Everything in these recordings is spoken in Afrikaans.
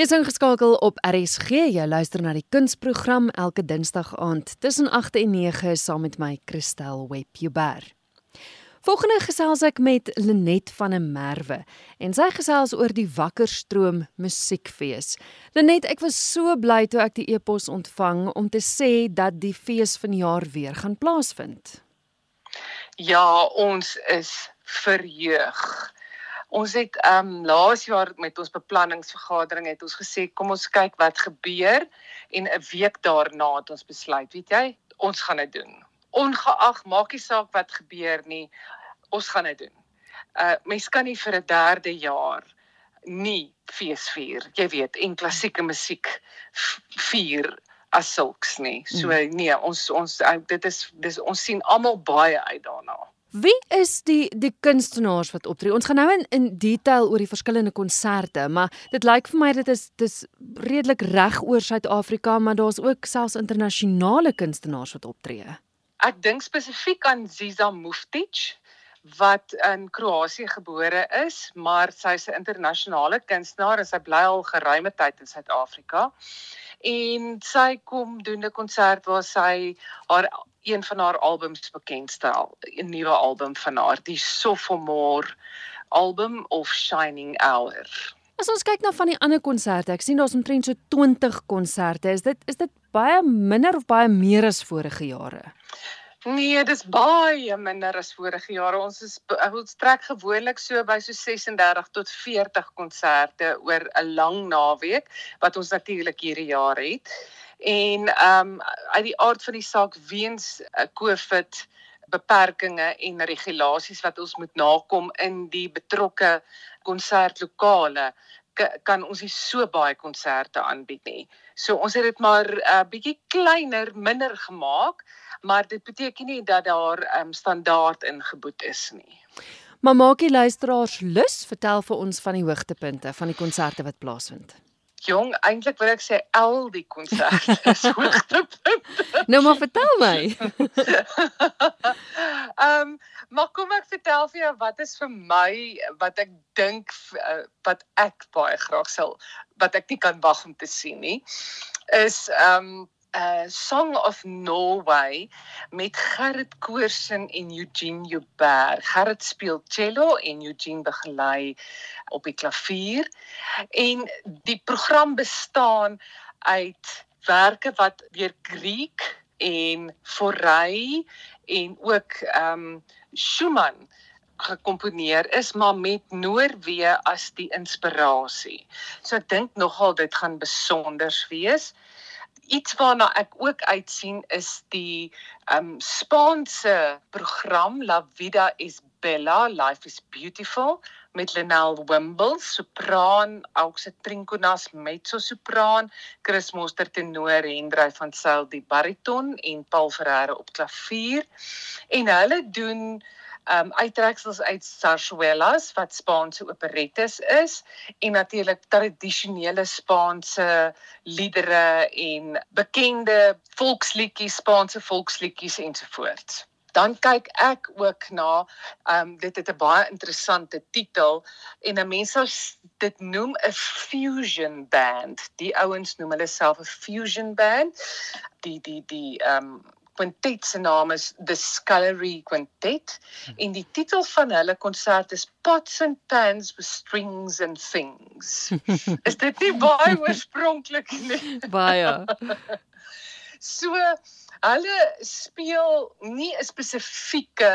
Jy's ingeskakel op RSG. Jy luister na die kunsprogram elke Dinsdag aand tussen 8 en 9 saam met my Christel Webber. Volgende gesels ek met Lenet van der Merwe en sy gesels oor die Wakkerstroom Musiekfees. Lenet, ek was so bly toe ek die e-pos ontvang om te sê dat die fees vanjaar weer gaan plaasvind. Ja, ons is verheug. Ons het ehm um, laas jaar met ons beplanningsvergadering het ons gesê kom ons kyk wat gebeur en 'n week daarna het ons besluit, weet jy, ons gaan dit doen. Ongeag maak nie saak wat gebeur nie, ons gaan dit doen. Uh mens kan nie vir 'n derde jaar nie fees vier. Jy weet, en klassieke musiek vier as sulks nie. So mm. nee, ons ons dit is dis ons sien almal baie uit daarna. Wie is die die kunstenaars wat optree? Ons gaan nou in in detail oor die verskillende konserte, maar dit lyk vir my dit is dis redelik reg oor Suid-Afrika, maar daar's ook selfs internasionale kunstenaars wat optree. Ek dink spesifiek aan Ziza Muftic wat in Kroasie gebore is, maar sy's 'n internasionale kunstenaar en sy bly al geruime tyd in Suid-Afrika. En sy kom doen 'n konsert waar sy haar een van haar albums bekendstel, 'n nuwe album van haar, die Sophomore album of Shining Hour. As ons kyk na van die ander konserte, ek sien daar's omtrent so 20 konserte. Is dit is dit baie minder of baie meer as vorige jare? Nee, dis baie minder as vorige jare. Ons is ons trek gewoonlik so by so 36 tot 40 konserte oor 'n lang naweek wat ons natuurlik hierdie jaar het. En ehm um, uit die aard van die saak weens uh, COVID beperkings en regulasies wat ons moet nakom in die betrokke konsertlokale kan ons nie so baie konserte aanbied nie. So ons het dit maar 'n uh, bietjie kleiner, minder gemaak, maar dit beteken nie dat daar um, standaard ingeboet is nie. Maar maak die luisteraars lus, vertel vir ons van die hoogtepunte van die konserte wat plaasvind. Jong, eintlik wil ek sê al die konserte is hoogtepunte. nou maar vertel my. Ehm, um, maar kom ek vertel vir jou wat is vir my wat ek dink uh, wat ek baie graag sal wat ek nie kan wag om te sien nie is ehm um, uh Song of Norway met Gerrit Koorsen en Eugene Joubert. Gerrit speel cello en Eugene begelei op die klavier. En die program bestaan uit werke wat deur Griek en Forey en ook ehm um, Schumann gekomponeer is maar met Noorwe as die inspirasie. So ek dink nogal dit gaan besonder wees iets waarna ek ook uitsien is die um Spaanse program La Vida es Bella, Life is Beautiful met Lenel Wimble, sopran, Auxe Trinconas mezzo-sopran, Chris Monster tenor, Hendrey van Sail die bariton en Paul Ferreira op klavier. En hulle doen um uittreksels uit sarsuelas wat Spaanse operettes is en natuurlik tradisionele Spaanse liedere en bekende volksliedjies, Spaanse volksliedjies ensovoorts. Dan kyk ek ook na um dit het 'n baie interessante titel en 'n mens sou dit noem 'n fusion band. Die ouens noem hulle self 'n fusion band. Die die die um kwintet se naam is The Scullery Quintet hmm. en die titel van hulle konsert is Pots and Pans with Strings and Things. is dit nie baie oorspronklik nie? baie. so hulle speel nie 'n spesifieke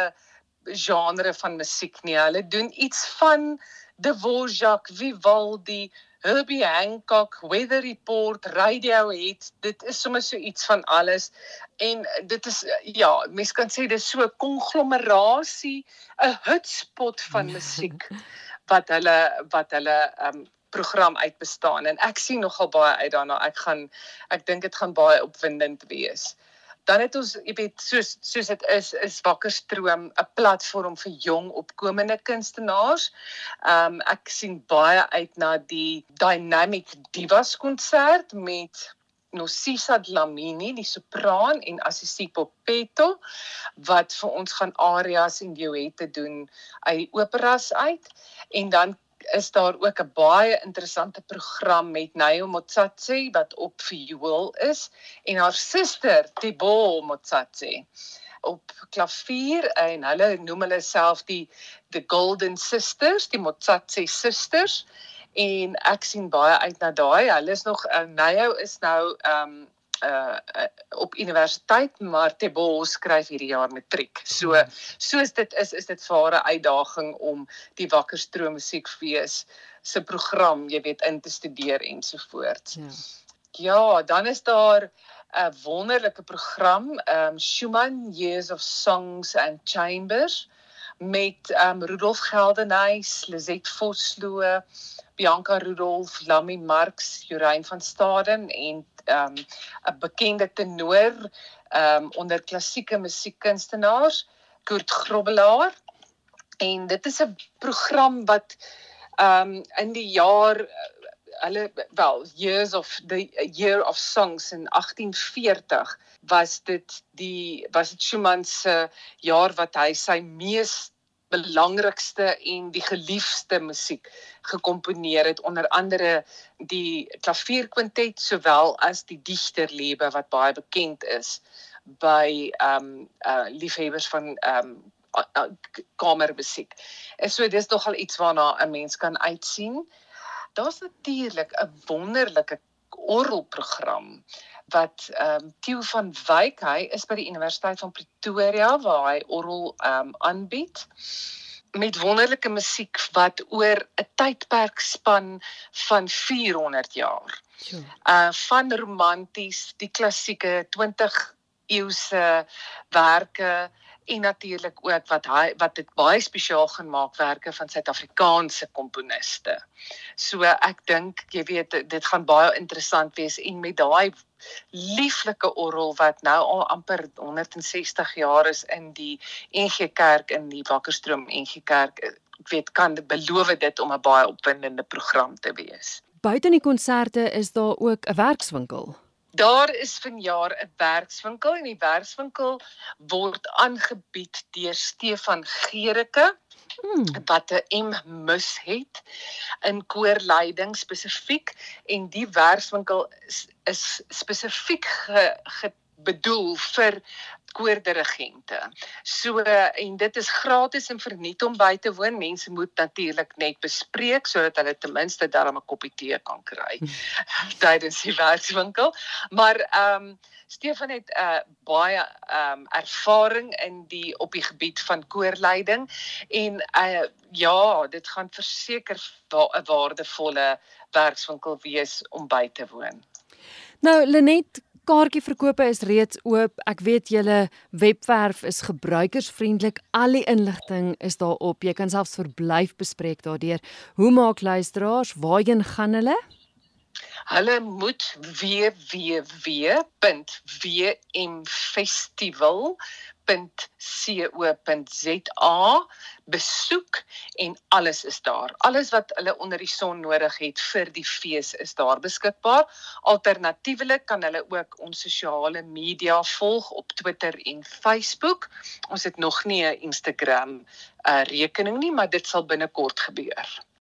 genre van musiek nie. Hulle doen iets van Dvorak, Vivaldi, Herbie Hancock, Weather Report, Radiohead, dit is sommer so iets van alles. En dit is ja, mens kan sê dis so 'n konglomerasie, 'n hotspot van musiek wat hulle wat hulle um program uitbestaan en ek sien nogal baie uit daarna. Ek gaan ek dink dit gaan baie opwindend wees dan het ons jy weet soos soos dit is is Wakkerstroom 'n platform vir jong opkomende kunstenaars. Um, ek sien baie uit na die Dynamic Divas konsert met Nosisa Dlamini, die sopran en Assisi Popetto wat vir ons gaan arias en duette doen uit operas uit en dan is daar ook 'n baie interessante program met Nayo Motsatsi wat op viool is en haar suster Tibo Motsatsi op klavier en hulle noem hulle self die the Golden Sisters, die Motsatsi Sisters en ek sien baie uit na daai. Hulle is nog uh, Nayo is nou ehm um, uh, uh op universiteit maar Tebo skryf hierdie jaar matriek. So hmm. soos dit is is dit vir haar 'n uitdaging om die Wakkerstroom musiekfees se program, jy weet, in te studeer ensovoorts. Ja. Ja, dan is daar 'n wonderlike program, um Schumann Years of Songs and Chambers met um Rudolf Geldenhuys, Lizet Vosloo, Bianca Rudolf, Lammy Marx, Juryn van Staden en um 'n bekende tenor um onder klassieke musiekkunstenaars Kurt Grobbelaar. En dit is 'n program wat um in die jaar hulle wel years of the year of songs in 1840 was dit die was dit Schumann se jaar wat hy sy mees belangrikste en die geliefde musiek gekomponeer het onder andere die klavierkwintet sowel as die digterlebe wat baie bekend is by ehm um, uh liefhebbers van ehm um, kamermusiek. So dis nogal iets waarna 'n mens kan uitsien. Daar's natuurlik 'n wonderlike orgelprogram wat ehm um, Tieu van Wyk hy is by die Universiteit van Pretoria waar hy orgel ehm um, aanbied met wonderlike musiek wat oor 'n tydperk span van 400 jaar. Ja. Uh van romanties, die klassieke 20 eeuse werke en natuurlik ook wat hy wat dit baie spesiaal gaan maak werke van Suid-Afrikaanse komponiste. So ek dink jy weet dit gaan baie interessant wees en met daai lieflike orgel wat nou al amper 160 jaar is in die NG Kerk in die Wakkerstroom NG Kerk ek weet kan dit beloof dit om 'n baie opwindende program te wees. Buite die konserte is daar ook 'n werkswinkel. Daar is vanjaar 'n werkswinkel en die werkswinkel word aangebied deur Stefan Gericke hmm. wat 'n M mus het in koorleiding spesifiek en die werkswinkel is, is spesifiek ge, ge bedoel vir koordirigente. So en dit is gratis en verniet om by te woon. Mense moet natuurlik net bespreek sodat hulle ten minste darm 'n koppie tee kan kry hmm. tydens die werkswinkel. Maar ehm um, Stefan het 'n uh, baie ehm um, ervaring in die op die gebied van koorleiding en uh, ja, dit gaan verseker 'n wa waardevolle werkswinkel wees om by te woon. Nou Lenet, Kaartjieverkope is reeds oop. Ek weet julle webwerf is gebruikersvriendelik. Al die inligting is daarop. Jy kan selfs verblyf bespreek daardeur. Hoe maak luisteraars? Waarheen gaan hulle? Hulle moet www.wmfestival www.co.za besoek en alles is daar. Alles wat hulle onder die son nodig het vir die fees is daar beskikbaar. Alternatiefelik kan hulle ook ons sosiale media volg op Twitter en Facebook. Ons het nog nie 'n Instagram uh, rekening nie, maar dit sal binnekort gebeur.